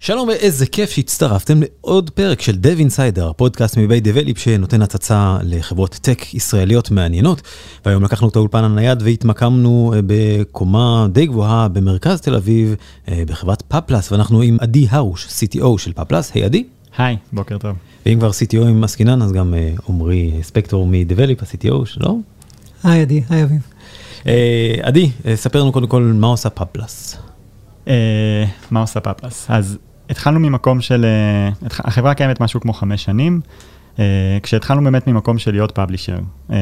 שלום ואיזה כיף שהצטרפתם לעוד פרק של Dev Insider, הפודקאסט מבית דבליפ שנותן הצצה לחברות טק ישראליות מעניינות. והיום לקחנו את האולפן הנייד והתמקמנו אה, בקומה די גבוהה במרכז תל אביב, אה, בחברת PubPlus, ואנחנו עם עדי הרוש, CTO של PubPlus. היי עדי. היי, בוקר טוב. ואם כבר CTO ים עסקינן, אז גם אה, עמרי ספקטור מ Develeap, ה-CTO שלום. היי עדי, היי אביב. עדי, ספר לנו קודם כל מה עושה PubPlus. מה עושה PubPlus? אז התחלנו ממקום של, אה, החברה קיימת משהו כמו חמש שנים, אה, כשהתחלנו באמת ממקום של להיות publisher. אה,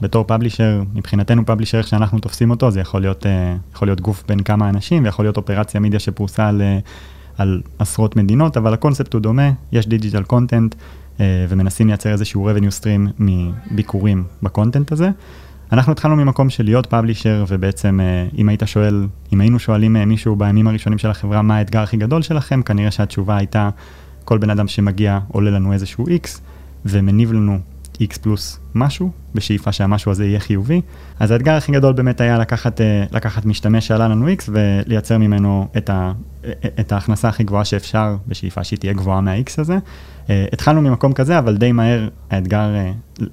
בתור publisher, מבחינתנו publisher, איך שאנחנו תופסים אותו, זה יכול להיות, יכול להיות גוף בין כמה אנשים, ויכול להיות אופרציה מידיה שפרוסה על, על עשרות מדינות, אבל הקונספט הוא דומה, יש digital content, ומנסים לייצר איזשהו revenue stream מביקורים ב content הזה. אנחנו התחלנו ממקום של להיות publisher, ובעצם אה, אם היית שואל, אם היינו שואלים אה, מישהו בימים הראשונים של החברה מה האתגר הכי גדול שלכם, כנראה שהתשובה הייתה, כל בן אדם שמגיע עולה לנו איזשהו X, ומניב לנו X פלוס משהו, בשאיפה שהמשהו הזה יהיה חיובי. אז האתגר הכי גדול באמת היה לקחת, אה, לקחת משתמש שעלה לנו X ולייצר ממנו את, ה, את ההכנסה הכי גבוהה שאפשר, בשאיפה שהיא תהיה גבוהה מה-X הזה. התחלנו ממקום כזה, אבל די מהר האתגר,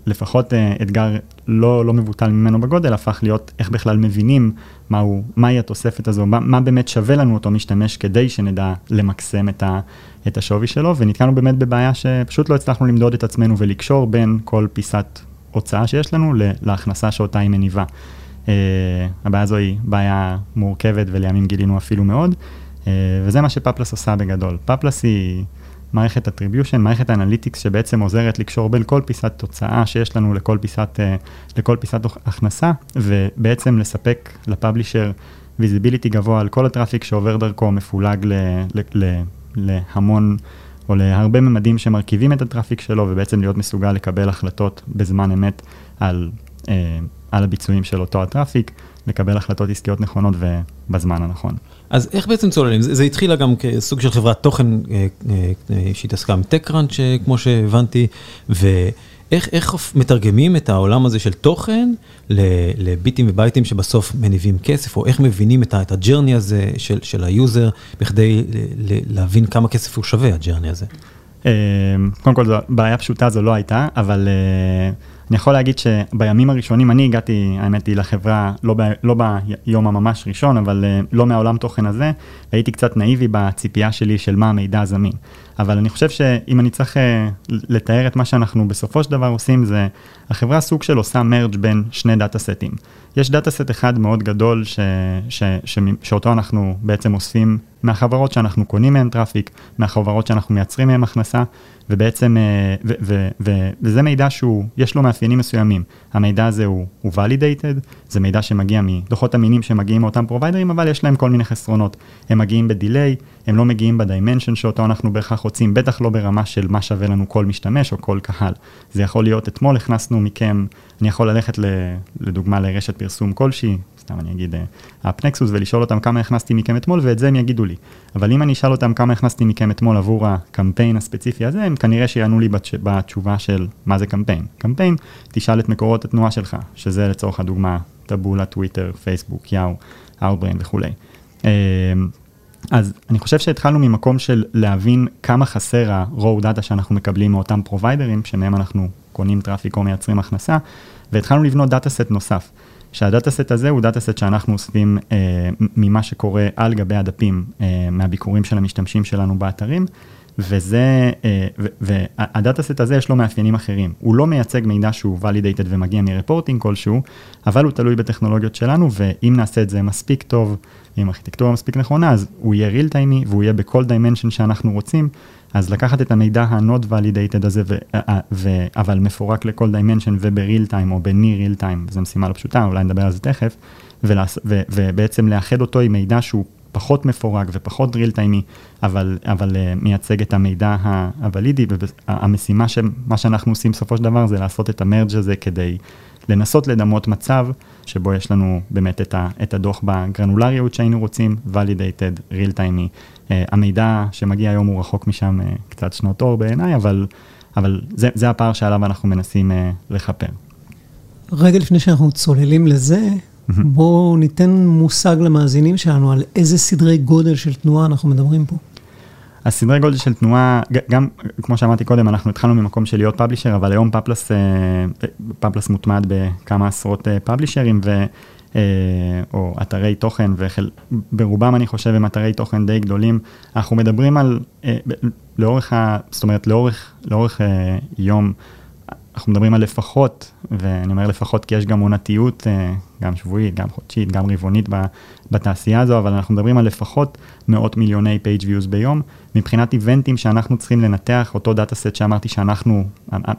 לפחות אתגר לא, לא מבוטל ממנו בגודל, הפך להיות איך בכלל מבינים מהו, מהי התוספת הזו, מה, מה באמת שווה לנו אותו משתמש כדי שנדע למקסם את, ה, את השווי שלו, ונתקענו באמת בבעיה שפשוט לא הצלחנו למדוד את עצמנו ולקשור בין כל פיסת הוצאה שיש לנו להכנסה שאותה היא מניבה. אה, הבעיה הזו היא בעיה מורכבת ולימים גילינו אפילו מאוד, אה, וזה מה ש PubPlus עושה בגדול. PubPlus היא... מערכת attribution, מערכת analytics שבעצם עוזרת לקשור בין כל פיסת הוצאה שיש לנו לכל פיסת, אה, לכל פיסת הכנסה, ובעצם לספק ל publisher visibility גבוה על כל ה traffic שעובר דרכו מפולג ל, ל, ל, להמון או להרבה ממדים שמרכיבים את ה traffic שלו, ובעצם להיות מסוגל לקבל החלטות בזמן אמת על, על הביצועים של אותו ה traffic, לקבל החלטות עסקיות נכונות ובזמן הנכון. אז איך בעצם צוללים? זה, זה התחילה גם כסוג של חברת תוכן אה, אה, אה, שהתעסקה עם TechCrunch, כמו שהבנתי, ואיך איך מתרגמים את העולם הזה של תוכן לביטים ובייטים שבסוף מניבים כסף, או איך מבינים את, את ה journey הזה של, של ה user, בכדי להבין כמה כסף הוא שווה, ה journey הזה. קודם כל, בעיה פשוטה זו לא הייתה, אבל... אני יכול להגיד שבימים הראשונים, אני הגעתי, האמת היא, לחברה, לא, ב, לא ביום הממש ראשון, אבל אה, לא מהעולם תוכן הזה, הייתי קצת נאיבי בציפייה שלי של מה המידע הזמין. אבל אני חושב שאם אני צריך אה, לתאר את מה שאנחנו בסופו של דבר עושים, זה החברה סוג של עושה merge בין שני data set ים. יש data set אחד מאוד גדול ש, ש, ש, שאותו אנחנו בעצם אוספים מהחברות שאנחנו קונים מהן traffic, מהחברות שאנחנו מייצרים מהן הכנסה, ובעצם, אה, ו, ו, ו, וזה מידע שהוא, יש לו מאפיינים מסוימים. המידע הזה הוא, הוא validated, זה מידע שמגיע מדוחות אמינים שמגיעים מאותם provider ים, אבל יש להם כל מיני חסרונות. הם מגיעים ב delay, הם לא מגיעים ב dimension שאותו אנחנו בהכרח רוצים, בטח לא ברמה של מה שווה לנו כל משתמש או כל קהל. זה יכול להיות, אתמול הכנסנו מכם, אני יכול ללכת לדוגמה לרשת פרסום כלשהי, סתם אני אגיד AppNexus ולשאול אותם כמה הכנסתי מכם אתמול ואת זה הם יגידו לי. אבל אם אני אשאל אותם כמה הכנסתי מכם אתמול עבור הקמפיין הספציפי הזה, הם כנראה שיענו לי בתשובה של מה זה קמפיין. קמפיין, תשאל את מקורות התנועה שלך, שזה לצורך הדוגמה טבולה, טוויטר, פייסבוק, יאהו, אאוטבריין וכולי. אמ, אז אני חושב שהתחלנו ממקום של להבין כמה חסר ה-raw data שאנחנו מקבלים מאותם provider ים, שמהם אנחנו קונים traffic או מייצרים הכנסה, והתחלנו לבנות data set נוסף. שה data set הזה הוא data set שאנחנו אוספים אה, ממה שקורה על גבי הדפים אה, מהביקורים של המשתמשים שלנו באתרים, וזה, אה, וה data set הזה יש לו מאפיינים אחרים. הוא לא מייצג מידע שהוא validated ומגיע מ reporting כלשהו, אבל הוא תלוי בטכנולוגיות שלנו, ואם נעשה את זה מספיק טוב, עם ארכיטקטורה מספיק נכונה, אז הוא יהיה real time והוא יהיה בכל dimension שאנחנו רוצים, אז לקחת את המידע ה-not validated הזה, ו, אה, אה, ו, אבל מפורק לכל dimension וב-real time או ב-near real time, זו משימה לא פשוטה, אולי נדבר על זה תכף, ולעס, ו, ובעצם לאחד אותו עם מידע שהוא פחות מפורק ופחות real time, אבל, אבל uh, מייצג את המידע הוולידי, והמשימה, מה שאנחנו עושים בסופו של דבר זה לעשות את המרג' הזה כדי לנסות לדמות מצב שבו יש לנו באמת את, ה, את הדוח בגרנולריות שהיינו רוצים, validated, real time. אה, המידע שמגיע היום הוא רחוק משם אה, קצת שנות אור בעיניי, אבל, אבל זה, זה הפער שעליו אנחנו מנסים אה, לכפר. רגע לפני שאנחנו צוללים לזה, בואו ניתן מושג למאזינים שלנו על איזה סדרי גודל של תנועה אנחנו מדברים פה. הסדרי גודל של תנועה, גם כמו שאמרתי קודם, אנחנו התחלנו ממקום של להיות publisher, אבל היום PubPlus, אה, PubPlus מוטמע בכמה עשרות publisher ים, ו, אה, או אתרי תוכן, וברובם אני חושב הם אתרי תוכן די גדולים. אנחנו מדברים על, אה, לאורך, ה, זאת אומרת, לאורך, לאורך יום, אנחנו מדברים על לפחות, ואני אומר לפחות כי יש גם עונתיות, אה, גם שבועית, גם חודשית, גם רבעונית בתעשייה הזו, אבל אנחנו מדברים על לפחות מאות מיליוני page views ביום. מבחינת איבנטים שאנחנו צריכים לנתח, אותו דאטה סט שאמרתי שאנחנו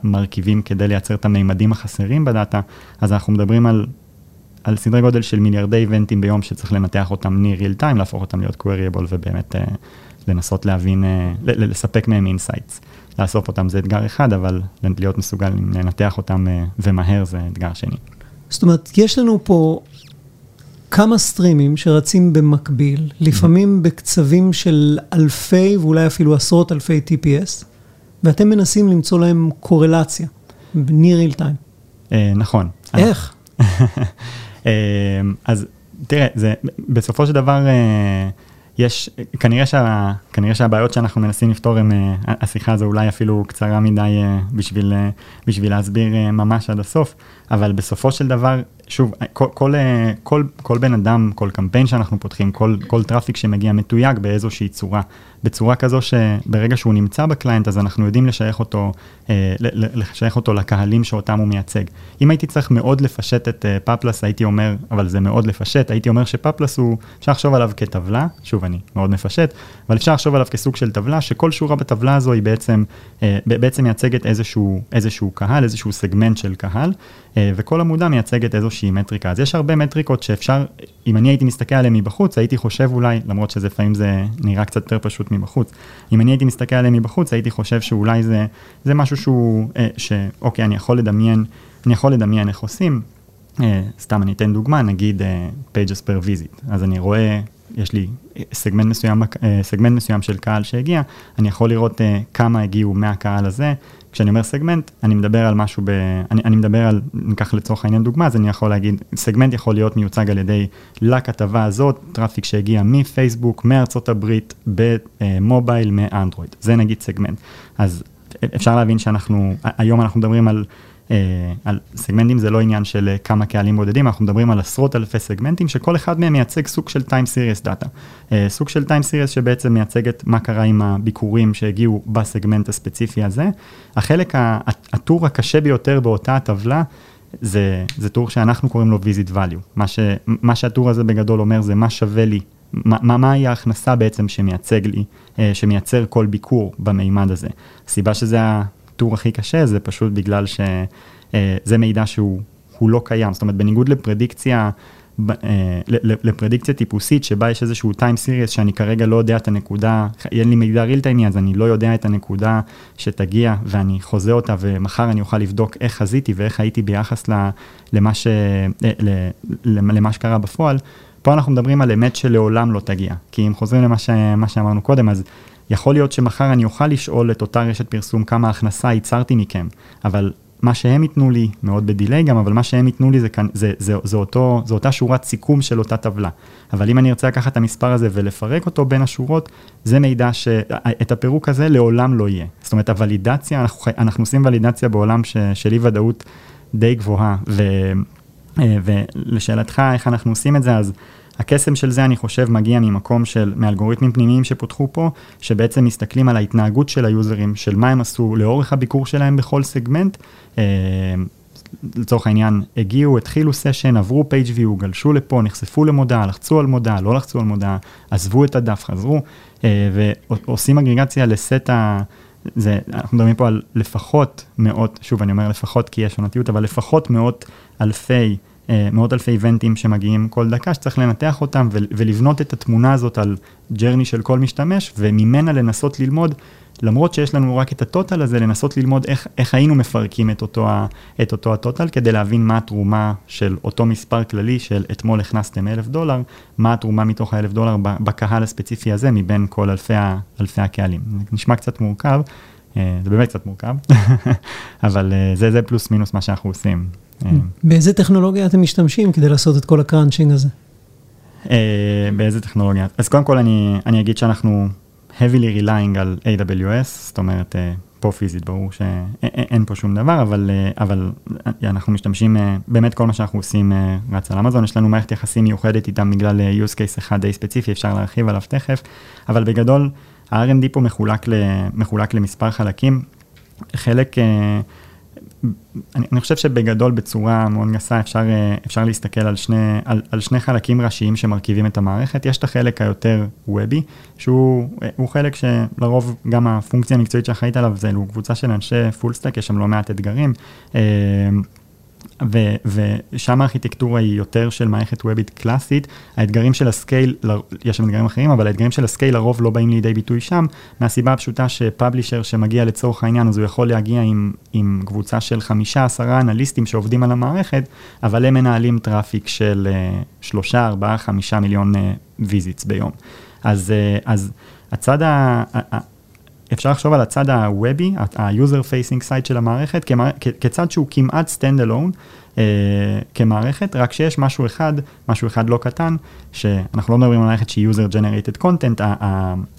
מרכיבים כדי לייצר את המימדים החסרים בדאטה, אז אנחנו מדברים על, על סדרי גודל של מיליארדי איבנטים ביום שצריך לנתח אותם near real time, להפוך אותם להיות queryable ובאמת לנסות להבין, לספק מהם insights. לאסוף אותם זה אתגר אחד, אבל להיות מסוגל לנתח אותם אה, ומהר זה אתגר שני. זאת אומרת, יש לנו פה כמה סטרימים שרצים במקביל, לפעמים בקצבים של אלפי ואולי אפילו עשרות אלפי TPS, ואתם מנסים למצוא להם קורלציה, near real time. אה, נכון. איך? אה, אז תראה, זה בסופו של דבר... יש, כנראה, שה, כנראה שהבעיות שאנחנו מנסים לפתור הם, אה, השיחה הזו אולי אפילו קצרה מדי אה, בשביל, אה, בשביל להסביר ממש עד הסוף, אבל בסופו של דבר שוב, כל, כל, כל, כל בן אדם, כל קמפיין שאנחנו פותחים, כל, כל traffic שמגיע מתויג באיזושהי צורה, בצורה כזו שברגע שהוא נמצא ב-client, אז אנחנו יודעים לשייך אותו, אה, לשייך אותו לקהלים שאותם הוא מייצג. אם הייתי צריך מאוד לפשט את אה, פאפלס, הייתי אומר, אבל זה מאוד לפשט, הייתי אומר שפאפלס הוא, אפשר לחשוב עליו כטבלה, שוב, אני מאוד מפשט, אבל אפשר לחשוב עליו כסוג של טבלה, שכל שורה בטבלה הזו היא בעצם, אה, בעצם מייצגת איזשהו, איזשהו קהל, איזשהו סגמנט של קהל, אה, וכל עמודה מייצגת איזושהי מטריקה. אז יש הרבה מטריקות שאפשר, אם אני הייתי מסתכל עליהן מבחוץ, הייתי חושב אולי, למרות שזה לפעמים זה נראה קצת יותר פשוט מבחוץ, אם אני הייתי מסתכל עליהן מבחוץ, הייתי חושב שאולי זה, זה משהו שהוא, אה, שאוקיי, אני יכול לדמיין, אני יכול לדמיין איך עושים. אה, סתם אני אתן דוגמה, נגיד pages per visit, אז אני רואה יש לי סגמנט מסוים, סגמנט מסוים של קהל שהגיע, אני יכול לראות כמה הגיעו מהקהל הזה, כשאני אומר סגמנט, אני מדבר על משהו ב... אני, אני מדבר על, ניקח לצורך העניין דוגמה, אז אני יכול להגיד, סגמנט יכול להיות מיוצג על ידי לכתבה הזאת, traffic שהגיע מפייסבוק, מארצות הברית, ב-mobile, מאנדרואיד. זה נגיד סגמנט. אז אפשר להבין שאנחנו, היום אנחנו מדברים על אה, על segment-ים זה לא עניין של אה, כמה קהלים בודדים, אנחנו מדברים על עשרות אלפי segment-ים שכל אחד מהם מייצג סוג של time series data. אה, סוג של time series שבעצם מייצג את מה קרה עם הביקורים שהגיעו ב-segment הספציפי הזה. החלק, הטור הקשה ביותר באותה הטבלה, זה, זה טור שאנחנו קוראים לו visit value. מה, ש, מה שהטור הזה בגדול אומר זה מה שווה לי, מה, מהי ההכנסה בעצם שמייצג לי, שמייצר כל ביקור במימד הזה. הסיבה שזה הטור הכי קשה זה פשוט בגלל שזה אה, מידע שהוא לא קיים, זאת אומרת בניגוד לפרדיקציה, אה, לפרדיקציה טיפוסית שבה יש איזשהו time series שאני כרגע לא יודע את הנקודה, אין לי מידע real time אז אני לא יודע את הנקודה שתגיע ואני חוזה אותה ומחר אני אוכל לבדוק איך חזיתי ואיך הייתי ביחס למה, ש, אה, למה שקרה בפועל. פה אנחנו מדברים על אמת שלעולם לא תגיע, כי אם חוזרים למה ש, שאמרנו קודם, אז יכול להיות שמחר אני אוכל לשאול את אותה רשת פרסום כמה הכנסה ייצרתי מכם, אבל מה שהם ייתנו לי, מאוד בדיליי גם, אבל מה שהם ייתנו לי זה, זה, זה, זה, אותו, זה אותה שורת סיכום של אותה טבלה. אבל אם אני ארצה לקחת את המספר הזה ולפרק אותו בין השורות, זה מידע שאת הפירוק הזה לעולם לא יהיה. זאת אומרת, הוולידציה, אנחנו, אנחנו עושים ולידציה בעולם ש, של אי ודאות די גבוהה, ו, אה, ולשאלתך איך אנחנו עושים את זה, אז הקסם של זה, אני חושב, מגיע ממקום של, מאלגוריתמים פנימיים שפותחו פה, שבעצם מסתכלים על ההתנהגות של היוזרים, של מה הם עשו לאורך הביקור שלהם בכל סגמנט. אה, לצורך העניין, הגיעו, התחילו session, עברו page view, גלשו לפה, נחשפו למודעה, לחצו על מודעה, לא לחצו על מודעה, עזבו את הדף, חזרו, אה, ועושים אגרגציה ל-set ה... זה, אנחנו מדברים פה על לפחות מאות, שוב אני אומר לפחות כי יש עונתיות, אבל לפחות מאות אלפי מאות אלפי event-ים שמגיעים כל דקה, שצריך לנתח אותם ולבנות את התמונה הזאת על journey של כל משתמש, וממנה לנסות ללמוד למרות שיש לנו רק את הטוטל הזה, לנסות ללמוד איך, איך היינו מפרקים את אותו, את אותו הטוטל, כדי להבין מה התרומה של אותו מספר כללי של אתמול הכנסתם אלף דולר, מה התרומה מתוך האלף דולר בקהל הספציפי הזה, מבין כל אלפי, אלפי הקהלים. נשמע קצת מורכב, אה, זה באמת קצת מורכב, אבל אה, זה, זה פלוס מינוס מה שאנחנו עושים. אה, באיזה טכנולוגיה אתם משתמשים כדי לעשות את כל הקראנצ'ינג הזה? באיזה טכנולוגיה? אז קודם כל אני, אני אגיד שאנחנו heavily relying על AWS, זאת אומרת, פה פיזית ברור שאין פה שום דבר, אבל, אבל אנחנו משתמשים, באמת כל מה שאנחנו עושים רץ על אמזון, יש לנו מערכת יחסים מיוחדת איתם בגלל use case אחד די ספציפי, אפשר להרחיב עליו תכף, אבל בגדול, ה-R&D פה מחולק, ל, מחולק למספר חלקים. חלק, אה, אני, אני חושב שבגדול בצורה מאוד גסה אפשר, אה, אפשר להסתכל על שני, על, על שני חלקים ראשיים שמרכיבים את המערכת. יש את החלק היותר וובי, שהוא אה, חלק שלרוב גם הפונקציה המקצועית שאחראית עליו זה קבוצה של אנשי full stack, יש שם לא מעט אתגרים. ושם הארכיטקטורה היא יותר של מערכת web-ית קלאסית, האתגרים של ה-scale, יש שם אתגרים אחרים, אבל האתגרים של ה-scale לרוב לא באים לידי ביטוי שם, מהסיבה הפשוטה ש-publisher שמגיע לצורך העניין, אז הוא יכול להגיע עם, עם קבוצה של חמישה, עשרה אנליסטים שעובדים על המערכת, אבל הם מנהלים traffic של uh, שלושה, ארבעה, חמישה מיליון visits uh, ביום. אז, uh, אז הצד ה... אפשר לחשוב על הצד ה-web-י, ה-user facing side של המערכת, כמע... כצד שהוא כמעט stand alone אה, כמערכת, רק שיש משהו אחד, משהו אחד לא קטן, שאנחנו לא מדברים על מערכת שהיא user generated content,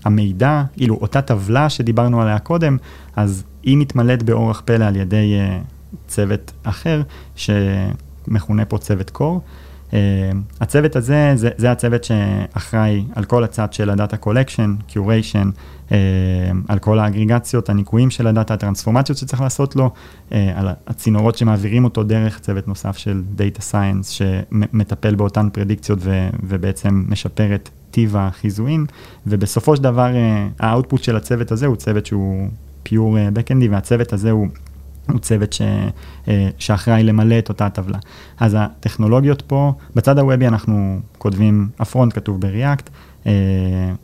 המידע, כאילו אותה טבלה שדיברנו עליה קודם, אז היא מתמלאת באורח פלא על ידי אה, צוות אחר, שמכונה פה צוות core. Uh, הצוות הזה, זה, זה הצוות שאחראי על כל הצד של ה-data collection, curation, על כל האגריגציות, הניקויים של הדאטה, הטרנספורמציות שצריך לעשות לו, uh, על הצינורות שמעבירים אותו דרך צוות נוסף של data science, שמטפל באותן פרדיקציות ו, ובעצם משפר את טיב החיזויים, ובסופו של דבר uh, ה-output של הצוות הזה הוא צוות שהוא pure backend-י, והצוות הזה הוא... הוא צוות ש, אה, שאחראי למלא את אותה טבלה. אז הטכנולוגיות פה, בצד ה-web-י אנחנו כותבים, ה-front כתוב ב-React,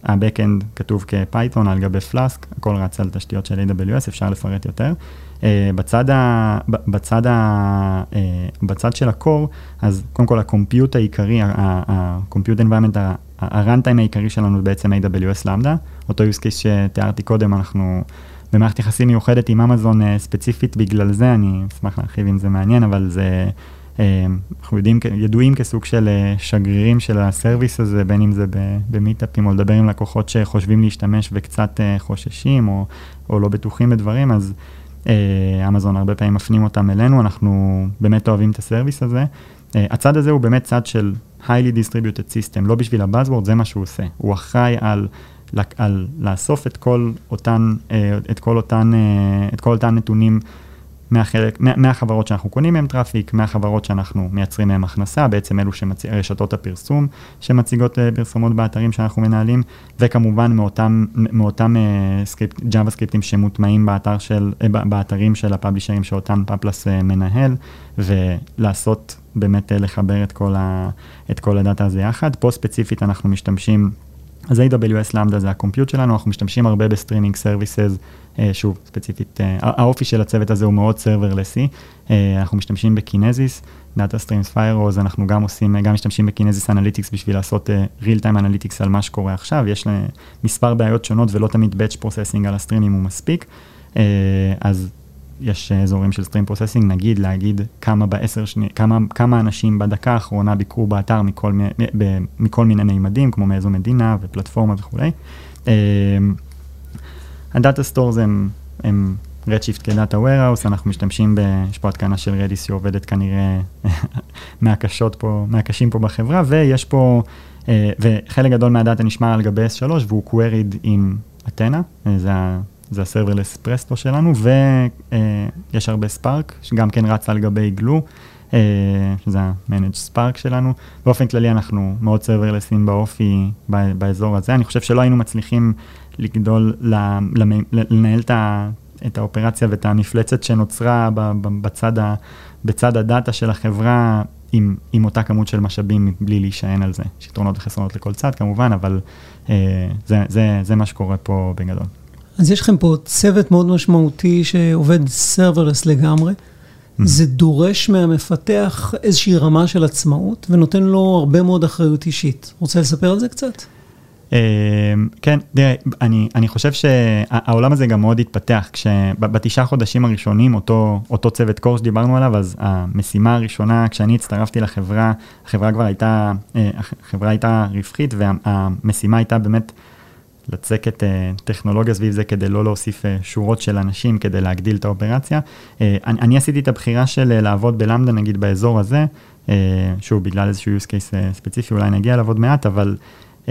ה-Backend כתוב כ-Python על גבי Flask, הכל רץ על תשתיות של AWS, אפשר לפרט יותר. Uh, בצד, ה, בצד, ה, uh, בצד של ה-core, אז קודם כל ה-compute העיקרי, ה-compute environment, ה-runtime העיקרי שלנו זה בעצם AWS Lambda, אותו use case שתיארתי קודם, אנחנו במערכת יחסים מיוחדת עם אמזון uh, ספציפית בגלל זה, אני אשמח להרחיב אם זה מעניין, אבל זה, uh, אנחנו יודעים, ידועים כסוג של uh, שגרירים של הסרוויס הזה, בין אם זה במיטאפים או לדבר עם לקוחות שחושבים להשתמש וקצת uh, חוששים או, או לא בטוחים בדברים, אז אמזון uh, הרבה פעמים מפנים אותם אלינו, אנחנו באמת אוהבים את הסרוויס הזה. הצד הזה הוא באמת צד של highly distributed system, לא בשביל ה-buzzword, זה מה שהוא עושה. הוא אחראי על על לאסוף את כל אותן, אה, את כל אותן, אה, את כל אותן נתונים מהחלק, מה, מהחברות שאנחנו קונים מהם traffic, מהחברות שאנחנו מייצרים מהם הכנסה, בעצם אלו שמצ... רשתות הפרסום שמציגות אה, פרסומות באתרים שאנחנו מנהלים, וכמובן מאותם, מאותם script, JavaScript-ים שמוטמעים באתר של, באתרים של ה-publisher-ים שאותם פאפלס מנהל, ולעשות באמת לחבר את כל, ה, את כל הדאטה הזה יחד. פה ספציפית אנחנו משתמשים אז AWS Lambda זה ה-compute שלנו, אנחנו משתמשים הרבה ב-streaming services, שוב, ספציפית, uh, האופי של הצוות הזה הוא מאוד serverless-י, uh, אנחנו משתמשים ב-Kinesis, Data Streams Firehose, אנחנו גם עושים, גם משתמשים ב-Kinesis Analytics בשביל לעשות real time analytics על מה שקורה עכשיו, יש מספר בעיות שונות ולא תמיד batch processing על ה-stream-ים הוא מספיק, אז יש אזורים של stream processing, נגיד להגיד כמה בעשר שניות, כמה, כמה אנשים בדקה האחרונה ביקרו באתר מכל, מכל מיני מימדים, כמו מאיזו מדינה ופלטפורמה וכולי. ה-data stores הם, הם Redshift כ-data warehouse, אנחנו משתמשים, ב, יש פה התקנה של Redis שעובדת כנראה מהקשות פה, מהקשים פה בחברה, ויש פה, אה, וחלק גדול מהדאטה נשמר על גבי S3 והוא queried עם אתנה, זה זה ה-serverless Presto שלנו, ויש הרבה Spark, שגם כן רץ על גבי Glue, אה, שזה ה-managed Spark שלנו. באופן כללי אנחנו מאוד serverless-ים באופי באזור הזה. אני חושב שלא היינו מצליחים לגדול, לנהל את האופרציה ואת המפלצת שנוצרה בצד, ה, בצד הדאטה של החברה עם, עם אותה כמות של משאבים בלי להישען על זה. יש יתרונות וחסרונות לכל צד כמובן, אבל אה, זה, זה, זה מה שקורה פה בגדול. אז יש לכם פה צוות מאוד משמעותי שעובד serverless לגמרי. Mm-hmm. זה דורש מהמפתח איזושהי רמה של עצמאות ונותן לו הרבה מאוד אחריות אישית. רוצה לספר על זה קצת? אמ, כן, תראה, אני, אני חושב שהעולם הזה גם מאוד התפתח, כשבתשעה חודשים הראשונים, אותו, אותו צוות core שדיברנו עליו, אז המשימה הראשונה, כשאני הצטרפתי לחברה, החברה כבר הייתה, אה, החברה הייתה רווחית, והמשימה הייתה באמת לצקת uh, טכנולוגיה סביב זה כדי לא להוסיף uh, שורות של אנשים כדי להגדיל את האופרציה. Uh, אני, אני עשיתי את הבחירה של uh, לעבוד בלמדה נגיד באזור הזה, uh, שוב בגלל איזשהו use case uh, ספציפי אולי נגיע אליו עוד מעט, אבל uh,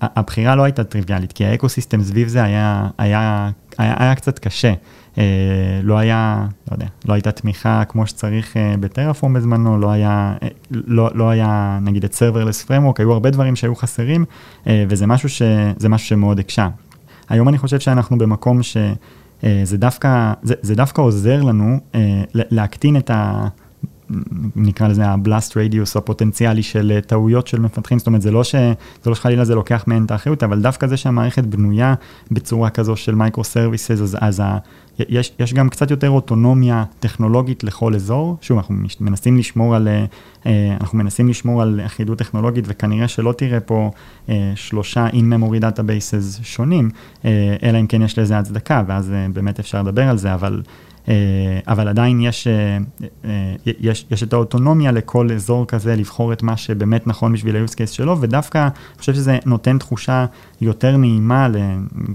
הבחירה לא הייתה טריוויאלית, כי האקוסיסטם סביב זה היה, היה, היה, היה קצת קשה. אה, לא היה, לא יודע, לא הייתה תמיכה כמו שצריך אה, בטרפורם בזמנו, לא היה, אה, לא, לא היה נגיד את serverless framework, היו הרבה דברים שהיו חסרים, וזה משהו, ש, משהו שמאוד הקשה. היום אני חושב שאנחנו במקום שזה דווקא, זה, זה דווקא עוזר לנו להקטין את ה... נקרא לזה הבלאסט רדיוס הפוטנציאלי של טעויות של מפתחים, זאת אומרת זה לא, ש, זה לא שחלילה זה לוקח מהן את האחריות, אבל דווקא זה שהמערכת בנויה בצורה כזו של microservices, אז, אז יש, יש גם קצת יותר אוטונומיה טכנולוגית לכל אזור. שוב, אנחנו מנסים לשמור על, אה, אנחנו מנסים לשמור על אחידות טכנולוגית, וכנראה שלא תראה פה אה, שלושה in-memory databases שונים, אה, אלא אם כן יש לזה הצדקה, ואז באמת אפשר לדבר על זה, אבל... אה, אבל עדיין יש, אה, אה, יש, יש את האוטונומיה לכל אזור כזה לבחור את מה שבאמת נכון בשביל ה-use case שלו, ודווקא אני חושב שזה נותן תחושה יותר נעימה,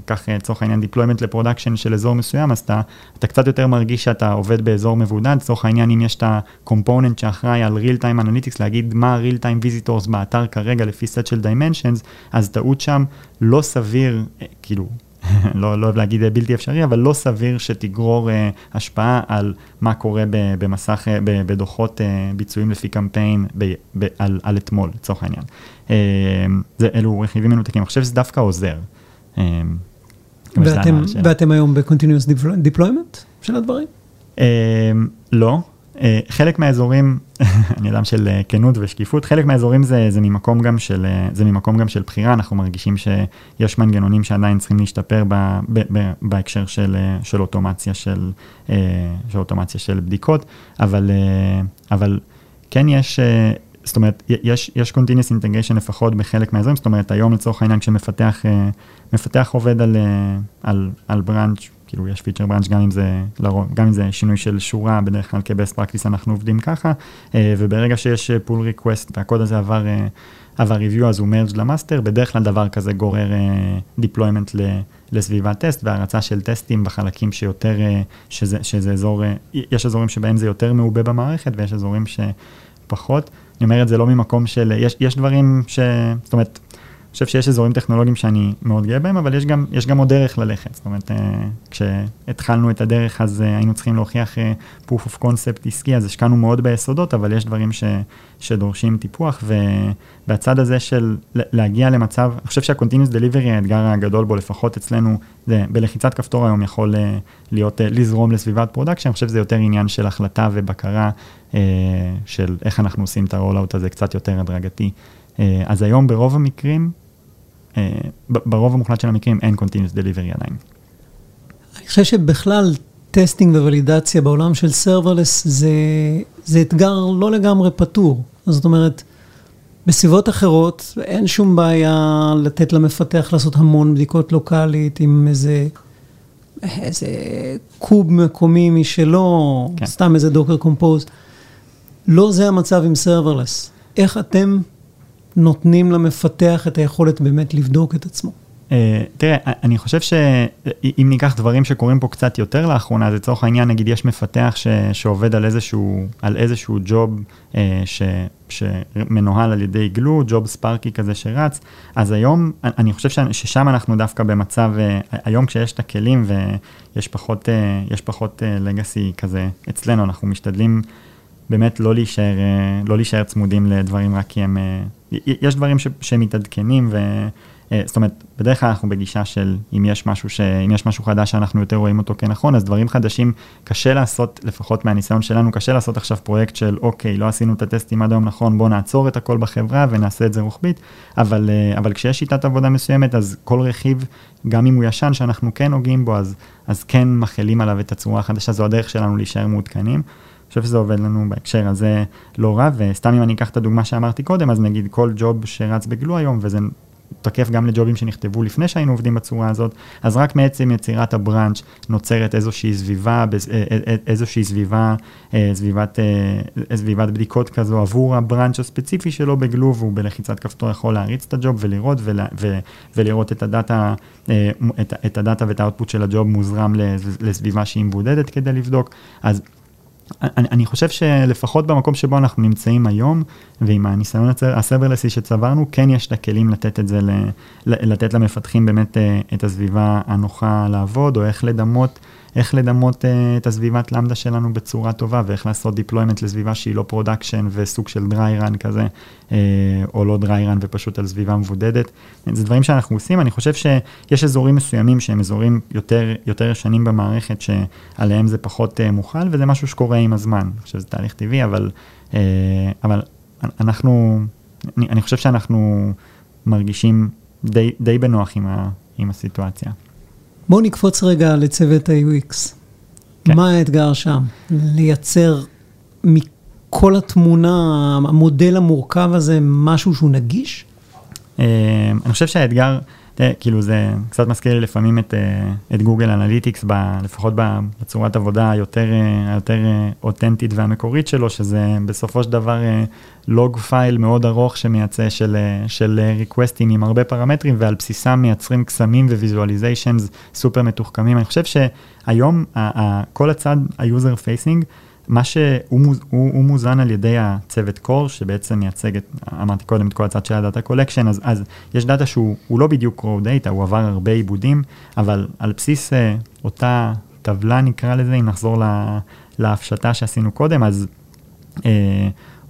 קח לצורך העניין deployment ל-production של אזור מסוים, אז אתה, אתה קצת יותר מרגיש שאתה עובד באזור מבודד, לצורך העניין אם יש את ה-component שאחראי על real time analytics, להגיד מה ה-real time visitors באתר כרגע לפי סט של dimensions, אז טעות שם לא סביר, כאילו לא, לא אוהב להגיד בלתי אפשרי, אבל לא סביר שתגרור uh, השפעה על מה קורה במסך, uh, בדוחות uh, ביצועים לפי קמפיין ב, ב, על, על אתמול, לצורך העניין. Uh, זה, אלו רכיבים מנותקים, אני חושב שזה דווקא עוזר. Uh, ואתם, ואתם היום ב-continuous deployment של הדברים? Uh, לא. Uh, חלק מהאזורים, אני אדם של uh, כנות ושקיפות, חלק מהאזורים זה, זה, ממקום גם של, uh, זה ממקום גם של בחירה, אנחנו מרגישים שיש מנגנונים שעדיין צריכים להשתפר ב, ב, ב, בהקשר של, של אוטומציה של, של אוטומציה של בדיקות, אבל, אבל כן יש, זאת אומרת, יש, יש continuous integration לפחות בחלק מהאזורים, זאת אומרת, היום לצורך העניין כשמפתח עובד על, על, על branch כאילו יש פיצ'ר בראנץ' גם אם זה, לרוב, גם אם זה שינוי של שורה, בדרך כלל כבסט פרקטיס אנחנו עובדים ככה, אה, וברגע שיש pull אה, request והקוד הזה עבר, אה, עבר review אז הוא merged ל-master, בדרך כלל דבר כזה גורר deployment לסביבת טסט והרצה של טסטים בחלקים שיותר, שזה, שזה אזור, יש אזורים שבהם זה יותר מעובה במערכת ויש אזורים שפחות. אני אומר את זה לא ממקום של, יש, יש דברים ש... זאת אומרת, חושב שיש אזורים טכנולוגיים שאני מאוד גאה בהם, אבל יש גם, יש גם עוד דרך ללכת. זאת אומרת, אה, כשהתחלנו את הדרך אז אה, היינו צריכים להוכיח אה, proof of concept עסקי, אז השקענו מאוד ביסודות, אבל יש דברים ש, שדורשים טיפוח, ובצד הזה של להגיע למצב, אני חושב שה-continuous delivery, האתגר הגדול בו, לפחות אצלנו, זה בלחיצת כפתור היום יכול להיות, לזרום לסביבת production, אני חושב שזה יותר עניין של החלטה ובקרה, של איך אנחנו עושים את הרולאוט הזה קצת יותר הדרגתי. אז היום ברוב המקרים, ברוב המוחלט של המקרים אין Continuous Delivery עדיין. אני חושב שבכלל testing וולידציה בעולם של serverless זה, זה אתגר לא לגמרי פתור. זאת אומרת, בסביבות אחרות אין שום בעיה לתת למפתח לעשות המון בדיקות לוקאלית עם איזה, איזה קוב מקומי משלו, כן. סתם איזה Docker Compose. לא זה המצב עם serverless. איך אתם נותנים למפתח את היכולת באמת לבדוק את עצמו. Uh, תראה, אני חושב שאם ניקח דברים שקורים פה קצת יותר לאחרונה, אז לצורך העניין, נגיד יש מפתח ש, שעובד על איזשהו, על איזשהו ג'וב uh, ש, שמנוהל על ידי גלו, ג'וב ספארקי כזה שרץ, אז היום, אני חושב ש, ששם אנחנו דווקא במצב, uh, היום כשיש את הכלים ויש פחות, uh, פחות לגאסי כזה אצלנו, אנחנו משתדלים באמת לא להישאר, לא להישאר צמודים לדברים רק כי הם... יש דברים ש, שמתעדכנים ו, אה, זאת אומרת, בדרך כלל אנחנו בגישה של אם יש משהו, ש... אם יש משהו חדש שאנחנו יותר רואים אותו כנכון, אז דברים חדשים קשה לעשות, לפחות מהניסיון שלנו, קשה לעשות עכשיו פרויקט של אוקיי, לא עשינו את הטסטים עד היום נכון, בואו נעצור את הכל בחברה ונעשה את זה רוחבית, אבל, אה, אבל כשיש שיטת עבודה מסוימת, אז כל רכיב, גם אם הוא ישן, שאנחנו כן נוגעים בו, אז, אז כן מכילים עליו את הצורה החדשה, זו הדרך שלנו להישאר מעודכנים. חושב שזה עובד לנו בהקשר הזה לא רע, וסתם אם אני אקח את הדוגמה שאמרתי קודם, אז נגיד כל ג'וב שרץ בגלו היום, וזה תקף גם לג'ובים שנכתבו לפני שהיינו עובדים בצורה הזאת, אז רק מעצם יצירת הבראנץ' נוצרת איזושהי סביבה, אה, אה, אה, איזושהי סביבה, סביבת, סביבת בדיקות כזו עבור הבראנץ' הספציפי שלו בגלו, והוא בלחיצת כפתור יכול להריץ את הג'וב ולראות ולה, ולראות את הדאטה, את, את הדאטה ואת האוטפוט של הג'וב מוזרם לסביבה שהיא מבודדת כדי לבדוק. אז אני, אני חושב שלפחות במקום שבו אנחנו נמצאים היום, ועם הניסיון ה-serverlessי שצברנו, כן יש את הכלים לתת את זה, לתת למפתחים באמת אה, את הסביבה הנוחה לעבוד, או איך לדמות איך לדמות uh, את הסביבת Lambda שלנו בצורה טובה, ואיך לעשות deployment לסביבה שהיא לא production וסוג של dry run כזה, uh, או לא dry run ופשוט על סביבה מבודדת. זה דברים שאנחנו עושים, אני חושב שיש אזורים מסוימים שהם אזורים יותר, יותר ישנים במערכת, שעליהם זה פחות uh, מוכל, וזה משהו שקורה עם הזמן. אני חושב שזה תהליך טבעי, אבל, uh, אבל אנחנו, אני, אני חושב שאנחנו מרגישים די, די בנוח עם, ה, עם הסיטואציה. בואו נקפוץ רגע לצוות ה-UX. כן. מה האתגר שם? לייצר מכל התמונה, המודל המורכב הזה, משהו שהוא נגיש? אה, אני חושב שהאתגר, כאילו זה קצת מזכיר לי לפעמים את, אה, את Google Analytics, ב, לפחות בצורת עבודה היותר, אה, היותר אותנטית והמקורית שלו, שזה בסופו של דבר log file מאוד ארוך שמייצא של, של requestים עם הרבה פרמטרים, ועל בסיסם מייצרים קסמים visualizations סופר מתוחכמים. אני חושב שהיום כל הצד ה-user facing, מה שהוא הוא, הוא מוזן על ידי הצוות core, שבעצם מייצג, את, אמרתי קודם, את כל הצד של ה-data collection, אז, אז יש data שהוא לא בדיוק raw data, הוא עבר הרבה עיבודים, אבל על בסיס uh, אותה טבלה נקרא לזה, אם נחזור לה, להפשטה שעשינו קודם, אז uh,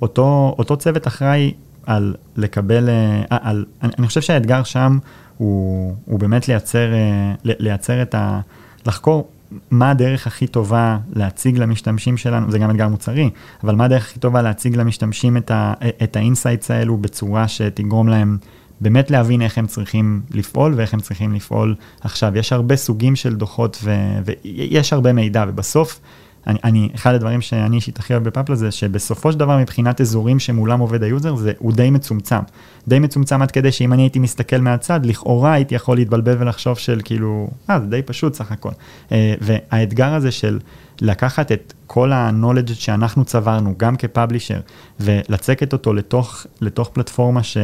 אותו, אותו צוות אחראי על לקבל, uh, על, אני, אני חושב שהאתגר שם הוא, הוא באמת לייצר, uh, לייצר את ה... לחקור מה הדרך הכי טובה להציג למשתמשים שלנו, זה גם אתגר מוצרי, אבל מה הדרך הכי טובה להציג למשתמשים את, ה, את ה-insights האלו בצורה שתגרום להם באמת להבין איך הם צריכים לפעול ואיך הם צריכים לפעול עכשיו. יש הרבה סוגים של דוחות ו, ויש הרבה מידע, ובסוף אני, אני, אחד הדברים שאני אישית הכי אוהב בפאפלה זה שבסופו של דבר מבחינת אזורים שמולם עובד ה-user, זה, הוא די מצומצם. די מצומצם עד כדי שאם אני הייתי מסתכל מהצד, לכאורה הייתי יכול להתבלבל ולחשוב של כאילו, אה, זה די פשוט סך הכל. אה, והאתגר הזה של לקחת את כל ה-knowledge שאנחנו צברנו, גם כ-publisher, ולצקת אותו לתוך, לתוך פלטפורמה ש...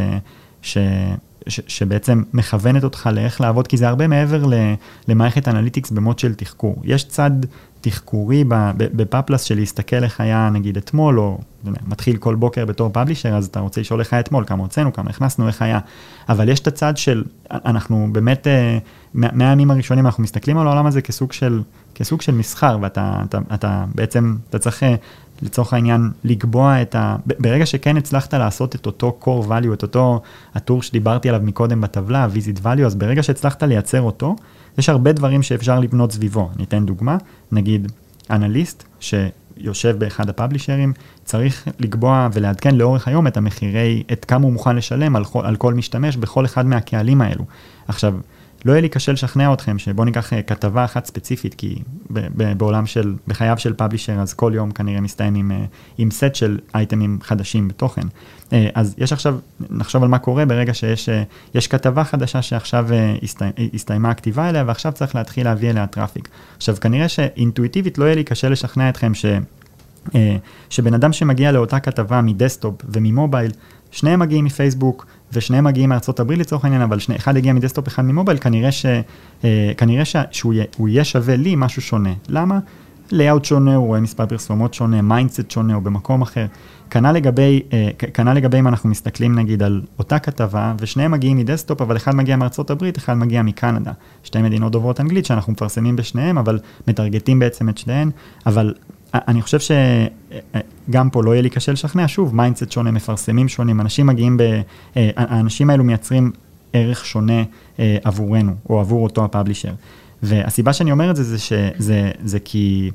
ש ש, שבעצם מכוונת אותך לאיך לעבוד, כי זה הרבה מעבר למערכת analytics ב-mode של תחקור. יש צד תחקורי בפאפלס של להסתכל איך היה נגיד אתמול, או מתחיל כל בוקר בתור publisher, אז אתה רוצה לשאול איך היה אתמול, כמה הוצאנו, כמה הכנסנו, איך היה. אבל יש את הצד של, אנחנו באמת, אה, מהימים הראשונים אנחנו מסתכלים על העולם הזה כסוג של, כסוג של מסחר, ואתה אתה, אתה, בעצם, אתה צריך אה, לצורך העניין לקבוע את ה... ברגע שכן הצלחת לעשות את אותו core value, את אותו הטור שדיברתי עליו מקודם בטבלה, visit value, אז ברגע שהצלחת לייצר אותו, יש הרבה דברים שאפשר לבנות סביבו. אני אתן דוגמה, נגיד אנליסט שיושב באחד הפאבלישרים, צריך לקבוע ולעדכן לאורך היום את המחירי, את כמה הוא מוכן לשלם על, על כל משתמש בכל אחד מהקהלים האלו. עכשיו, לא יהיה לי קשה לשכנע אתכם שבואו ניקח אה, כתבה אחת ספציפית, כי בעולם של, בחייו של publisher, אז כל יום כנראה מסתיים עם, אה, עם סט של אייטמים חדשים בתוכן. אה, אז יש עכשיו, נחשוב על מה קורה ברגע שיש כתבה חדשה שעכשיו הסתי, הסתיימה הכתיבה אליה, ועכשיו צריך להתחיל להביא אליה traffic. עכשיו, כנראה שאינטואיטיבית לא יהיה לי קשה לשכנע אתכם ש... שבן אדם שמגיע לאותה כתבה מ-desktop ומ-mobile, שניהם מגיעים מפייסבוק, ושניהם מגיעים מארצות הברית לצורך העניין, אבל שני, אחד הגיע מ-desktop, אחד מ-mobile, כנראה, ש, אה, כנראה ש, שהוא יהיה, יהיה שווה לי משהו שונה. למה? layout שונה, הוא רואה מספר פרסומות שונה, mindset שונה, או במקום אחר. כנ"ל לגבי, אה, כנ"ל לגבי אם אנחנו מסתכלים נגיד על אותה כתבה, ושניהם מגיעים מ-desktop, אבל אחד מגיע מארצות הברית, אחד מגיע מקנדה. שתי מדינות דוברות אנגלית שאנחנו מפרסמים בשניהם, אבל מטרגטים בעצם את שניהם, אבל אני חושב שגם פה לא יהיה לי קשה לשכנע, שוב, mindset שונה, מפרסמים שונים, אנשים מגיעים ב... אה, האנשים האלו מייצרים ערך שונה אה, עבורנו, או עבור אותו ה publisher. והסיבה שאני אומר את זה, זה שזה זה כי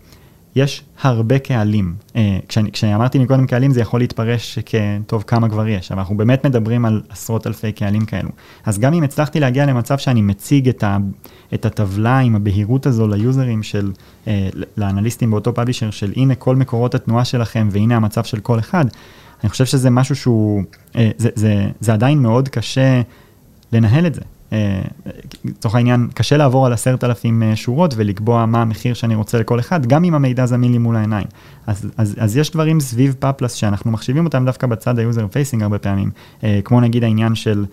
יש הרבה קהלים. אה, כשאני, כשאמרתי מקודם קהלים, זה יכול להתפרש כטוב, כמה כבר יש, אבל אנחנו באמת מדברים על עשרות אלפי קהלים כאלו. אז גם אם הצלחתי להגיע למצב שאני מציג את, ה, את הטבלה עם הבהירות הזו ליוזרים של, אה, לאנליסטים באותו publisher, של הנה כל מקורות התנועה שלכם והנה המצב של כל אחד, אני חושב שזה משהו שהוא, אה, זה, זה, זה עדיין מאוד קשה לנהל את זה. אה, לצורך העניין, קשה לעבור על עשרת אלפים אה, שורות ולקבוע מה המחיר שאני רוצה לכל אחד, גם אם המידע זמין לי מול העיניים. אז, אז, אז יש דברים סביב פאפלס שאנחנו מחשיבים אותם דווקא בצד ה user facing הרבה פעמים, אה, כמו נגיד העניין של,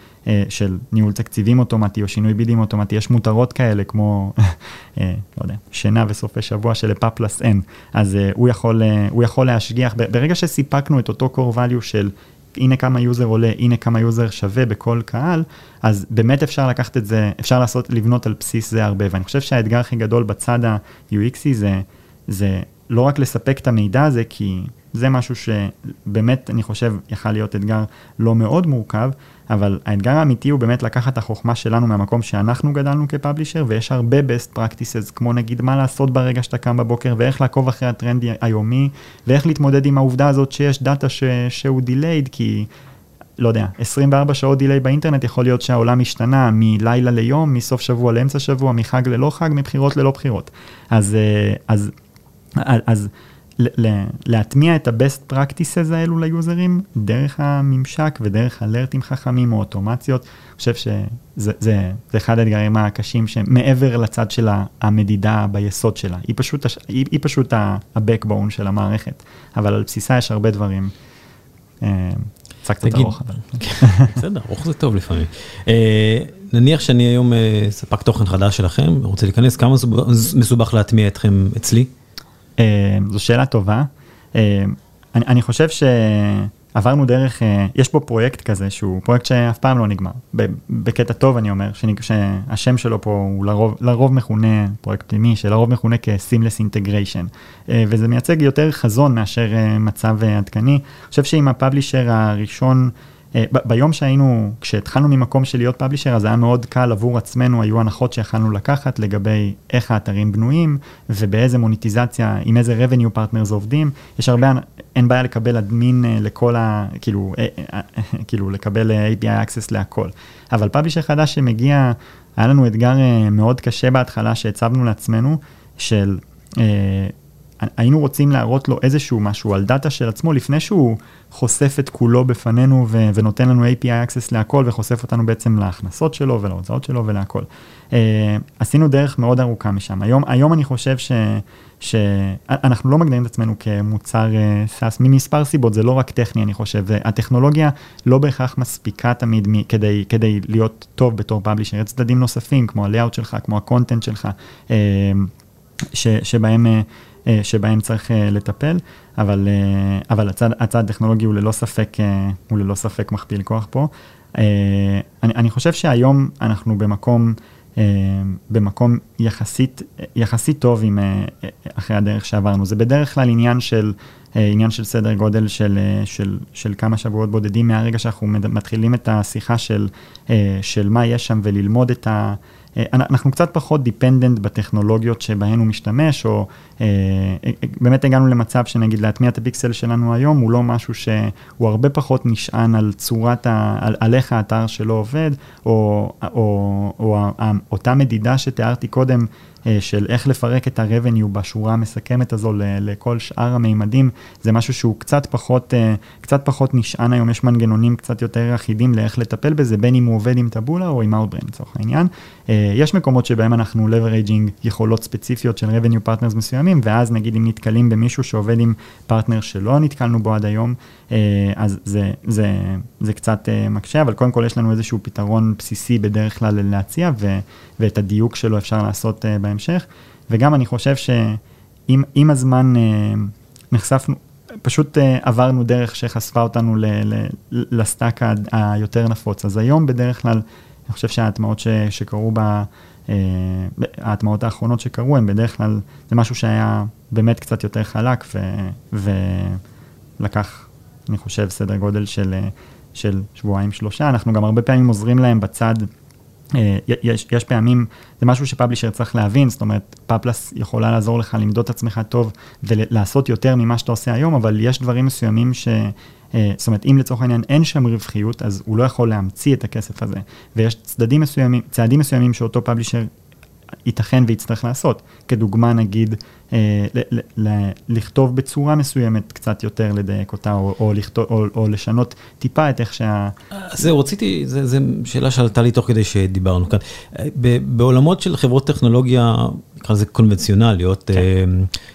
של ניהול תקציבים אוטומטי או שינוי בידים אוטומטי, יש מותרות כאלה כמו, לא יודע, שינה וסופי שבוע שלפאפלס אין, אז הוא יכול, הוא יכול להשגיח, ברגע שסיפקנו את אותו core value של הנה כמה יוזר עולה, הנה כמה יוזר שווה בכל קהל, אז באמת אפשר לקחת את זה, אפשר לעשות, לבנות על בסיס זה הרבה. ואני חושב שהאתגר הכי גדול בצד ה-UXי זה, זה לא רק לספק את המידע הזה, כי זה משהו שבאמת, אני חושב, יכל להיות אתגר לא מאוד מורכב, אבל האתגר האמיתי הוא באמת לקחת את החוכמה שלנו מהמקום שאנחנו גדלנו כ publisher, ויש הרבה best practices, כמו נגיד מה לעשות ברגע שאתה קם בבוקר, ואיך לעקוב אחרי הטרנד היומי, ואיך להתמודד עם העובדה הזאת שיש דאטה ש... שהוא delayed, כי... לא יודע, 24 שעות delay באינטרנט יכול להיות שהעולם השתנה מלילה ליום, מסוף שבוע לאמצע שבוע, מחג ללא חג, מבחירות ללא בחירות. אז, אה, אז, אז, אז להטמיע את ה-best practices האלו ליוזרים דרך הממשק ודרך אלרטים חכמים או אוטומציות. אני חושב שזה זה, זה אחד האתגרים הקשים שמעבר לצד של המדידה ביסוד שלה. היא פשוט, היא, היא פשוט ה-backbone של המערכת, אבל על בסיסה יש הרבה דברים. קצת קצת ארוך, אבל... בסדר, ארוך זה טוב לפעמים. אה, נניח שאני היום אה, ספק תוכן חדש שלכם, רוצה להיכנס, כמה מסובך להטמיע אתכם אצלי? אה, זו שאלה טובה. אה, אני, אני חושב שעברנו דרך, אה, יש פה פרויקט כזה שהוא פרויקט שאף פעם לא נגמר. בקטע טוב אני אומר, שהשם שלו פה הוא לרוב, לרוב מכונה, פרויקט פנימי, שלרוב מכונה כ-Seamless Integration. וזה מייצג יותר חזון מאשר מצב עדכני. אני חושב שאם הפאבלישר הראשון, ביום שהיינו, כשהתחלנו ממקום של להיות פאבלישר, אז היה מאוד קל עבור עצמנו, היו הנחות שיכלנו לקחת לגבי איך האתרים בנויים ובאיזה מוניטיזציה, עם איזה revenue partners עובדים. יש הרבה, אין בעיה לקבל אדמין אה, לכל ה... כאילו, אה, כאילו לקבל API access להכל. אבל פאבלישר חדש שמגיע, היה לנו אתגר מאוד קשה בהתחלה שהצבנו לעצמנו, של... היינו רוצים להראות לו איזשהו משהו על דאטה של עצמו לפני שהוא חושף את כולו בפנינו ו- ונותן לנו API access להכל וחושף אותנו בעצם להכנסות שלו ולהוצאות שלו ולהכל. Uh, עשינו דרך מאוד ארוכה משם. היום, היום אני חושב ש... שאנחנו לא מגדירים את עצמנו כמוצר uh, SaaS ממספר סיבות, זה לא רק טכני אני חושב, הטכנולוגיה לא בהכרח מספיקה תמיד מ- כדי, כדי להיות טוב בתור פאבלישר, יש צדדים נוספים כמו ה-layout שלך, כמו הקונטנט שלך, uh, ש- שבהם... אה, שבהם צריך אה, לטפל, אבל, אה, אבל הצד, הצד הטכנולוגי הוא ללא ספק, הוא ללא ספק מכפיל כוח פה. אני, אני חושב שהיום אנחנו במקום, במקום יחסית, יחסית טוב עם, אחרי הדרך שעברנו. זה בדרך כלל עניין של, עניין של סדר גודל של, של, של כמה שבועות בודדים מהרגע שאנחנו מתחילים את השיחה של, של מה יש שם וללמוד את ה... אה, אנחנו קצת פחות דיפנדנט בטכנולוגיות שבהן הוא משתמש, או אה, אה, באמת הגענו למצב שנגיד להטמיע את הפיקסל שלנו היום, הוא לא משהו שהוא הרבה פחות נשען על צורת, ה, על, על איך האתר שלו עובד, או, או, או, או אותה מדידה שתיארתי קודם. אה, של איך לפרק את ה-revenue בשורה המסכמת הזו לכל שאר המימדים, זה משהו שהוא קצת פחות, אה, קצת פחות נשען היום, יש מנגנונים קצת יותר אחידים לאיך לטפל בזה, בין אם הוא עובד עם טבולה או עם Outbrain לצורך העניין. אה, יש מקומות שבהם אנחנו leveraging יכולות ספציפיות של revenue partners מסוימים, ואז נגיד אם נתקלים במישהו שעובד עם פרטנר שלא נתקלנו בו עד היום, אז זה, זה, זה קצת מקשה, אבל קודם כל יש לנו איזשהו פתרון בסיסי בדרך כלל להציע, ו, ואת הדיוק שלו אפשר לעשות בהמשך, וגם אני חושב שעם הזמן אה, נחשפנו, פשוט אה, עברנו דרך שחשפה אותנו ל, ל, לסטאק היותר נפוץ. אז היום בדרך כלל, אני חושב שההטמעות ש, שקרו ב... אה, ההטמעות האחרונות שקרו הן בדרך כלל, זה משהו שהיה באמת קצת יותר חלק ו, ולקח, אני חושב, סדר גודל של של שבועיים שלושה, אנחנו גם הרבה פעמים עוזרים להם בצד. אה, יש, יש פעמים, זה משהו שפאבלישר צריך להבין, זאת אומרת, פאפלס יכולה לעזור לך למדוד את עצמך טוב ולעשות יותר ממה שאתה עושה היום, אבל יש דברים מסוימים ש... אה, זאת אומרת, אם לצורך העניין אין שם רווחיות, אז הוא לא יכול להמציא את הכסף הזה. ויש צדדים מסוימים, צעדים מסוימים שאותו פאבלישר ייתכן ויצטרך לעשות. כדוגמה, נגיד, ל- ל- לכתוב בצורה מסוימת קצת יותר לדייק אותה, או, או, לכתוב, או, או לשנות טיפה את איך שה... זהו, רציתי, זו שאלה שעלתה לי תוך כדי שדיברנו כאן. בעולמות של חברות טכנולוגיה, נקרא לזה קונבנציונליות, כן. אה,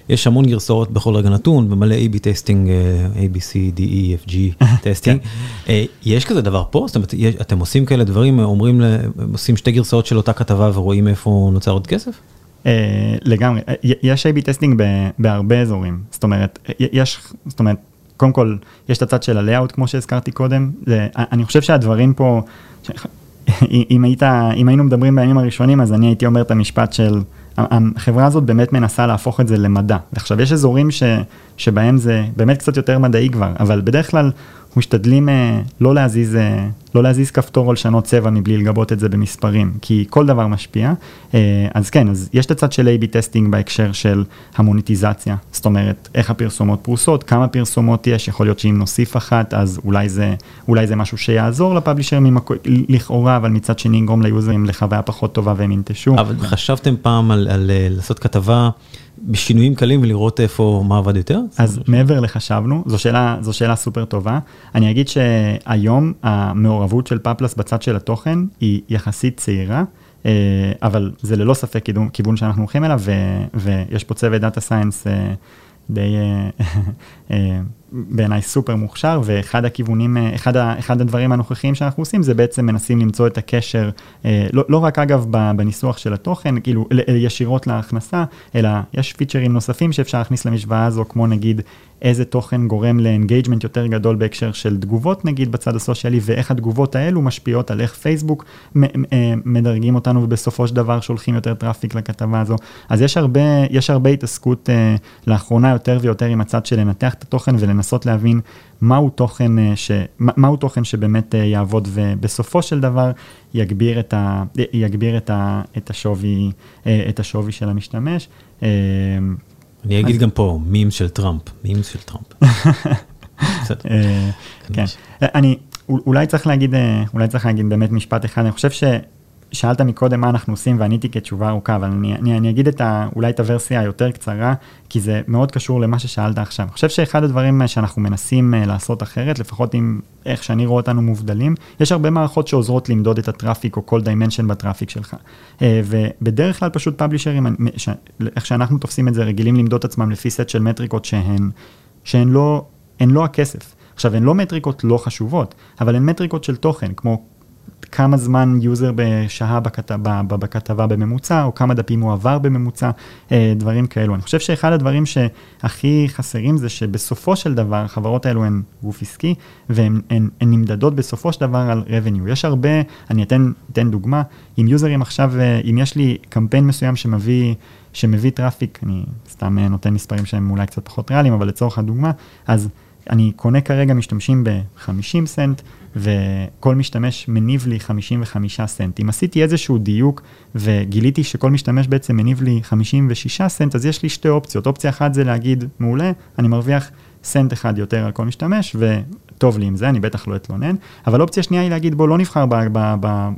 יש המון גרסאות בכל רגע נתון, ומלא A-B testing, A, B, C, D, E, F, G testing. כן. אה, יש כזה דבר פה? זאת אומרת, אתם עושים כאלה דברים, אומרים, עושים שתי גרסאות של אותה כתבה ורואים איפה נוצר עוד כסף? אה, לגמרי, אה, יש A-B טסטינג בהרבה אזורים, זאת אומרת, יש, זאת אומרת, קודם כל, יש את הצד של ה-layout כמו שהזכרתי קודם, אני חושב שהדברים פה. אם, היית, אם היינו מדברים בימים הראשונים, אז אני הייתי אומר את המשפט של, החברה הזאת באמת מנסה להפוך את זה למדע. עכשיו, יש אזורים ש, שבהם זה באמת קצת יותר מדעי כבר, אבל בדרך כלל משתדלים אה, לא להזיז, אה, לא להזיז כפתור או לשנות צבע מבלי לגבות את זה במספרים, כי כל דבר משפיע. אה, אז כן, אז יש את הצד של A-B testing בהקשר של המוניטיזציה, זאת אומרת, איך הפרסומות פרוסות, כמה פרסומות יש, יכול להיות שאם נוסיף אחת, אז אולי זה, אולי זה משהו שיעזור ל publisher ממקו, לכאורה, אבל מצד שני יגרום ליוזרים לחוויה פחות טובה והם ינטשו. אבל חשבתם פעם על, על, על לעשות כתבה? בשינויים קלים ולראות איפה, מה עבד יותר? אז מעבר לחשבנו, זו שאלה, זו שאלה סופר טובה. אני אגיד שהיום המעורבות של פאפלס בצד של התוכן היא יחסית צעירה. אה, אבל זה ללא ספק כיוון, כיוון שאנחנו הולכים אליו, ו, ויש פה צוות data science אה, די אה, בעיניי סופר מוכשר, ואחד הכיוונים, אה, אחד, ה, אחד הדברים הנוכחיים שאנחנו עושים זה בעצם מנסים למצוא את הקשר, אה, לא, לא רק אגב בניסוח של התוכן, כאילו ישירות להכנסה, אלא יש פיצ'רים נוספים שאפשר להכניס למשוואה הזו, כמו נגיד איזה תוכן גורם ל engagement יותר גדול בהקשר של תגובות נגיד בצד הסוציאלי, ואיך התגובות האלו משפיעות על איך פייסבוק אה, מדרגים אותנו ובסופו של דבר שולחים יותר traffic לכתבה הזו. אז יש הרבה, יש הרבה התעסקות לאחרונה יותר ויותר עם הצד של לנתח את התוכן ולנסות להבין מהו תוכן, ש, מהו תוכן שבאמת יעבוד ובסופו של דבר יגביר את, ה, יגביר את, ה, את, השווי, את השווי של המשתמש. אני אגיד גם פה, מים של טראמפ, מים של טראמפ. אה, כן, אני אולי צריך להגיד, אה, אולי צריך להגיד באמת משפט אחד, אני חושב ששאלת מקודם מה אנחנו עושים ועניתי כתשובה ארוכה, אבל אני, אני, אני אגיד את ה, אולי את הוורסיה היותר קצרה, כי זה מאוד קשור למה ששאלת עכשיו. אני חושב שאחד הדברים שאנחנו מנסים אה, לעשות אחרת, לפחות עם איך שאני רואה אותנו מובדלים, יש הרבה מערכות שעוזרות למדוד את ה traffic או כל dimension ב traffic שלך. אה, ובדרך כלל פשוט פאבלישרים, איך שאנחנו תופסים את זה, רגילים למדוד את עצמם לפי סט של מטריקות שהן, שהן לא, לא הכסף. עכשיו, הן לא מטריקות לא חשובות, אבל הן מטריקות של תוכן, כמו כמה זמן יוזר שהה בכתבה, בכתבה בממוצע, או כמה דפים הוא עבר בממוצע, אה, דברים כאלו. אני חושב שאחד הדברים שהכי חסרים זה שבסופו של דבר החברות האלו הן גוף עסקי, והן הן, הן נמדדות בסופו של דבר על revenue. יש הרבה, אני אתן, אתן דוגמה, אם יוזרים עכשיו, אה, אם יש לי קמפיין מסוים שמביא... שמביא traffic, אני סתם אה, נותן מספרים שהם אולי קצת פחות ריאליים, אבל לצורך הדוגמה, אז אני קונה כרגע משתמשים ב-50 סנט, וכל משתמש מניב לי 55 סנט. אם עשיתי איזשהו דיוק וגיליתי שכל משתמש בעצם מניב לי 56 סנט, אז יש לי שתי אופציות. אופציה אחת זה להגיד, מעולה, אני מרוויח סנט אחד יותר על כל משתמש, טוב לי עם זה, אני בטח לא אתלונן, אבל אופציה שנייה היא להגיד בוא לא נבחר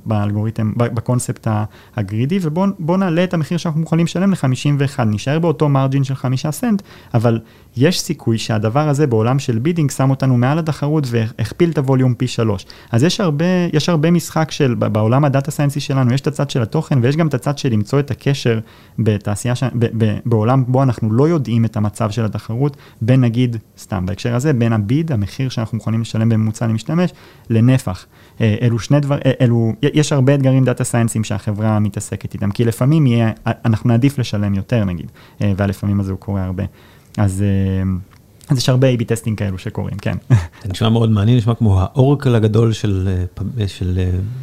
באלגוריתם, בקונספט ה greedy, ובוא נעלה את המחיר שאנחנו מוכנים לשלם ל-51, נשאר באותו margin של 5 סנט, אבל יש סיכוי שהדבר הזה בעולם של bidding שם אותנו מעל התחרות והכפיל את ה volume פי 3. אז יש הרבה, יש הרבה משחק של, בעולם הדאטה סיינסי שלנו, יש את הצד של התוכן ויש גם את הצד של למצוא את הקשר בתעשייה, ש... ב, ב, בעולם בו אנחנו לא יודעים את המצב של התחרות, בין נגיד, סתם בהקשר הזה, בין ה bid, המחיר שאנחנו מוכנים לשלם בממוצע למשתמש, לנפח. אה, אלו שני דבר, אה, אלו, יש הרבה אתגרים data science ים שהחברה מתעסקת איתם, כי לפעמים יהיה, אנחנו נעדיף לשלם יותר נגיד, אה, והלפעמים הזה הוא קורה הרבה. אז... אז יש הרבה A-B testing כאלו שקורים, כן. זה נשמע מאוד מעניין, נשמע כמו ה oracle הגדול של, של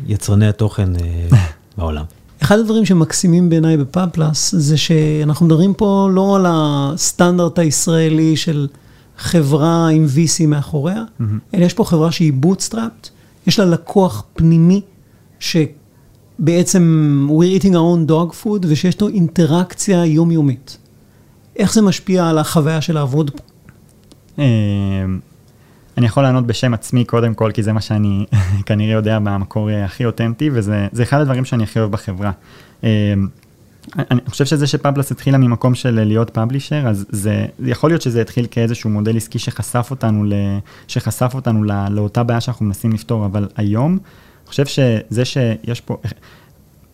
יצרני התוכן בעולם. אחד הדברים שמקסימים בעיניי בפאפלס זה שאנחנו מדברים פה לא על הסטנדרט הישראלי של חברה עם VC מאחוריה, mm-hmm. אלא יש פה חברה שהיא bootstrapped, יש לה לקוח פנימי, שבעצם we're eating our own dog food, ושיש לו אינטראקציה יומיומית. איך זה משפיע על החוויה של לעבוד פה? אמ, אני יכול לענות בשם עצמי קודם כל, כי זה מה שאני כנראה יודע במקור הכי אותנטי, וזה אחד הדברים שאני הכי אוהב בחברה. אני חושב שזה שפאבלס התחילה ממקום של להיות publisher, אז זה, יכול להיות שזה התחיל כאיזשהו מודל עסקי שחשף אותנו, ל, שחשף אותנו לא, לאותה בעיה שאנחנו מנסים לפתור, אבל היום, אני חושב שזה שיש פה,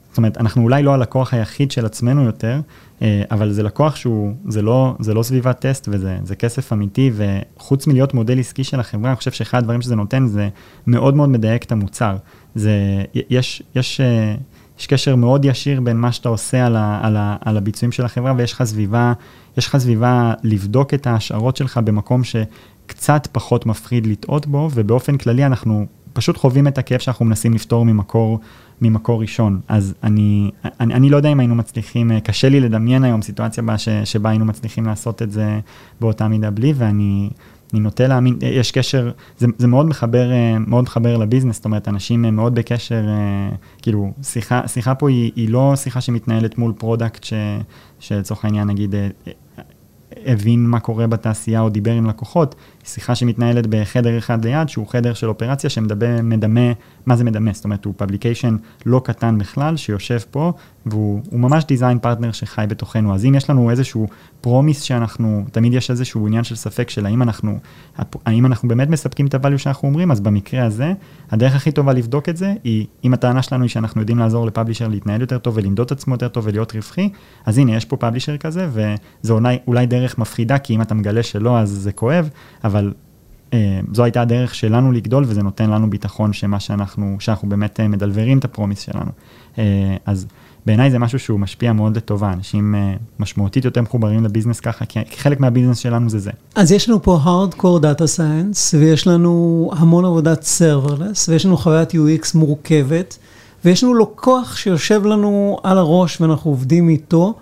זאת אומרת, אנחנו אולי לא הלקוח היחיד של עצמנו יותר, אה, אבל זה לקוח שהוא, זה לא, זה לא סביבת טסט וזה כסף אמיתי, וחוץ מלהיות מודל עסקי של החברה, אני חושב שאחד הדברים שזה נותן זה מאוד מאוד מדייק את המוצר. זה, יש, יש, אה, יש קשר מאוד ישיר בין מה שאתה עושה על, ה, על, ה, על הביצועים של החברה, ויש לך סביבה, יש לך סביבה לבדוק את ההשערות שלך במקום שקצת פחות מפחיד לטעות בו, ובאופן כללי אנחנו פשוט חווים את הכאב שאנחנו מנסים לפתור ממקור, ממקור ראשון. אז אני, אני, אני לא יודע אם היינו מצליחים, אה, קשה לי לדמיין היום סיטואציה ש, שבה היינו מצליחים לעשות את זה באותה מידה בלי, ואני נוטה להאמין, אה, יש קשר, זה, זה מאוד מחבר, אה, מאוד מחבר ל business, זאת אומרת, אנשים מאוד בקשר, כאילו, שיחה, שיחה פה היא, היא לא שיחה שמתנהלת מול product, שלצורך העניין, נגיד, הבין מה קורה בתעשייה או דיבר עם לקוחות, שיחה שמתנהלת בחדר אחד ליד, שהוא חדר של אופרציה שמדמה, מה זה מדמה? זאת אומרת, הוא publication לא קטן בכלל, שיושב פה, והוא ממש design partner שחי בתוכנו. אז אם יש לנו איזשהו promise שאנחנו, תמיד יש איזשהו עניין של ספק של האם אנחנו, האם אנחנו באמת מספקים את ה value שאנחנו אומרים, אז במקרה הזה, הדרך הכי טובה לבדוק את זה, היא, אם הטענה שלנו היא שאנחנו יודעים לעזור ל publisher להתנהל יותר טוב ולמדוד את עצמו יותר טוב ולהיות רווחי, אז הנה, יש פה פאבלישר כזה, וזה אולי, אולי דרך מפחידה, כי אם אתה מגלה שלא, אז זה כואב, אבל אה, זו הייתה הדרך שלנו לגדול, וזה נותן לנו ביטחון שמה שאנחנו, שאנחנו באמת אה, מדלברים את הפרומיס שלנו. אה, אז בעיניי זה משהו שהוא משפיע מאוד לטובה, אנשים אה, משמעותית יותר מחוברים לביזנס ככה, כי חלק מהביזנס שלנו זה זה. אז יש לנו פה Hardcore Data Science, ויש לנו המון עבודת Serverless, ויש לנו חוויית UX מורכבת, ויש לנו לקוח שיושב לנו על הראש ואנחנו עובדים איתו,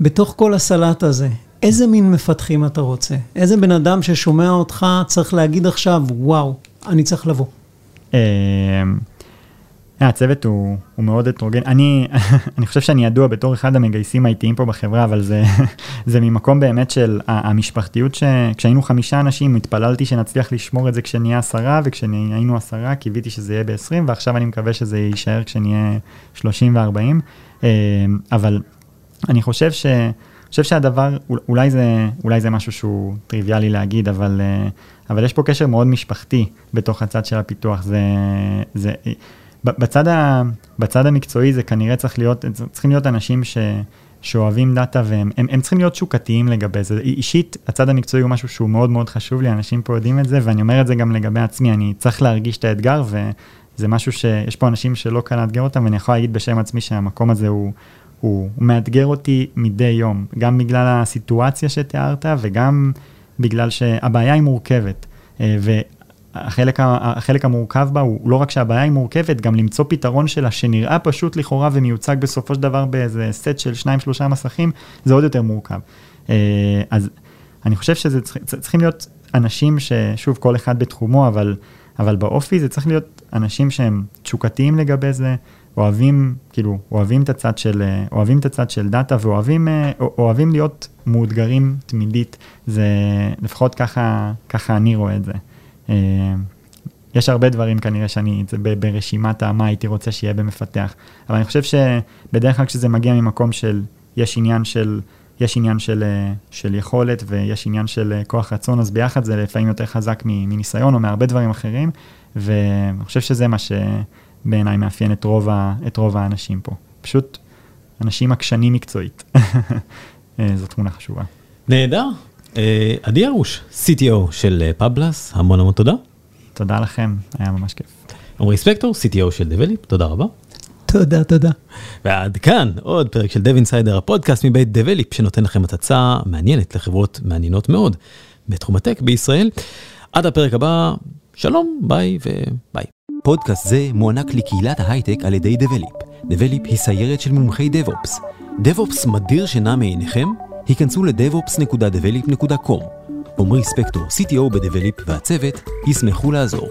בתוך כל הסלט הזה. איזה מין מפתחים אתה רוצה? איזה בן אדם ששומע אותך צריך להגיד עכשיו, וואו, אני צריך לבוא. אה, הצוות הוא, מאוד הטרוגן, אני, חושב שאני ידוע בתור אחד המגייסים האיטיים פה בחברה, אבל זה, ממקום באמת של המשפחתיות, שכשהיינו חמישה אנשים התפללתי שנצליח לשמור את זה כשנהיה עשרה, וכשהיינו עשרה קיוויתי שזה יהיה ב-20, ועכשיו אני מקווה שזה יישאר כשנהיה 30 ו-40, אה, אבל אני חושב ש... חושב שהדבר, אולי זה, אולי זה משהו שהוא טריוויאלי להגיד, אבל, אה, אבל יש פה קשר מאוד משפחתי בתוך הצד של הפיתוח. זה, זה, בצד, ה, בצד המקצועי זה כנראה צריך להיות, צריכים להיות אנשים ש, שאוהבים דאטה והם הם, הם צריכים להיות שוקתיים לגבי זה. אישית, הצד המקצועי הוא משהו שהוא מאוד מאוד חשוב לי, אנשים פה יודעים את זה, ואני אומר את זה גם לגבי עצמי, אני צריך להרגיש את האתגר, וזה משהו שיש פה אנשים שלא קל לאתגר אותם, ואני יכול להגיד בשם עצמי שהמקום הזה הוא, הוא, הוא מאתגר אותי מדי יום, גם בגלל הסיטואציה שתיארת וגם בגלל שהבעיה היא מורכבת. אה, והחלק החלק המורכב בה הוא לא רק שהבעיה היא מורכבת, גם למצוא פתרון שלה שנראה פשוט לכאורה ומיוצג בסופו של דבר באיזה סט של שניים שלושה מסכים, זה עוד יותר מורכב. אה, אז אני חושב שזה צריכים להיות אנשים ששוב כל אחד בתחומו, אבל, אבל באופי זה צריך להיות אנשים שהם תשוקתיים לגבי זה, אוהבים, כאילו, אוהבים את הצד של, אוהבים את הצד של דאטה ואוהבים אוהבים להיות מאותגרים תמידית, זה לפחות ככה, ככה אני רואה את זה. אה, יש הרבה דברים כנראה שאני, זה ברשימת מה הייתי רוצה שיהיה במפתח, אבל אני חושב שבדרך כלל כשזה מגיע ממקום של, יש עניין של, יש עניין של, של יכולת ויש עניין של כוח רצון, אז ביחד זה לפעמים יותר חזק מניסיון או מהרבה דברים אחרים, ואני חושב שזה מה ש... בעיניי מאפיין את רוב, ה, את רוב האנשים פה. פשוט אנשים עקשנים מקצועית. אה, זו תכונה חשובה. נהדר. אה, עדי ארוש, CTO של פאבלס, המון המון תודה. תודה לכם, היה ממש כיף. עמרי ספקטור, CTO של דבליפ, תודה רבה. תודה, תודה. ועד כאן עוד פרק של Dev Insider, הפודקאסט מבית דבליפ, שנותן לכם הצצה מעניינת לחברות מעניינות מאוד בתחום ה tech בישראל. עד הפרק הבא, שלום, ביי וביי. פודקאסט זה מוענק לקהילת ההייטק על ידי דבליפ. דבליפ היא סיירת של מומחי DevOps. DevOps מדיר שינה מעיניכם? היכנסו ל- devops.develeap.com עמרי ספקטור, CTO בדבליפ והצוות, ישמחו לעזור.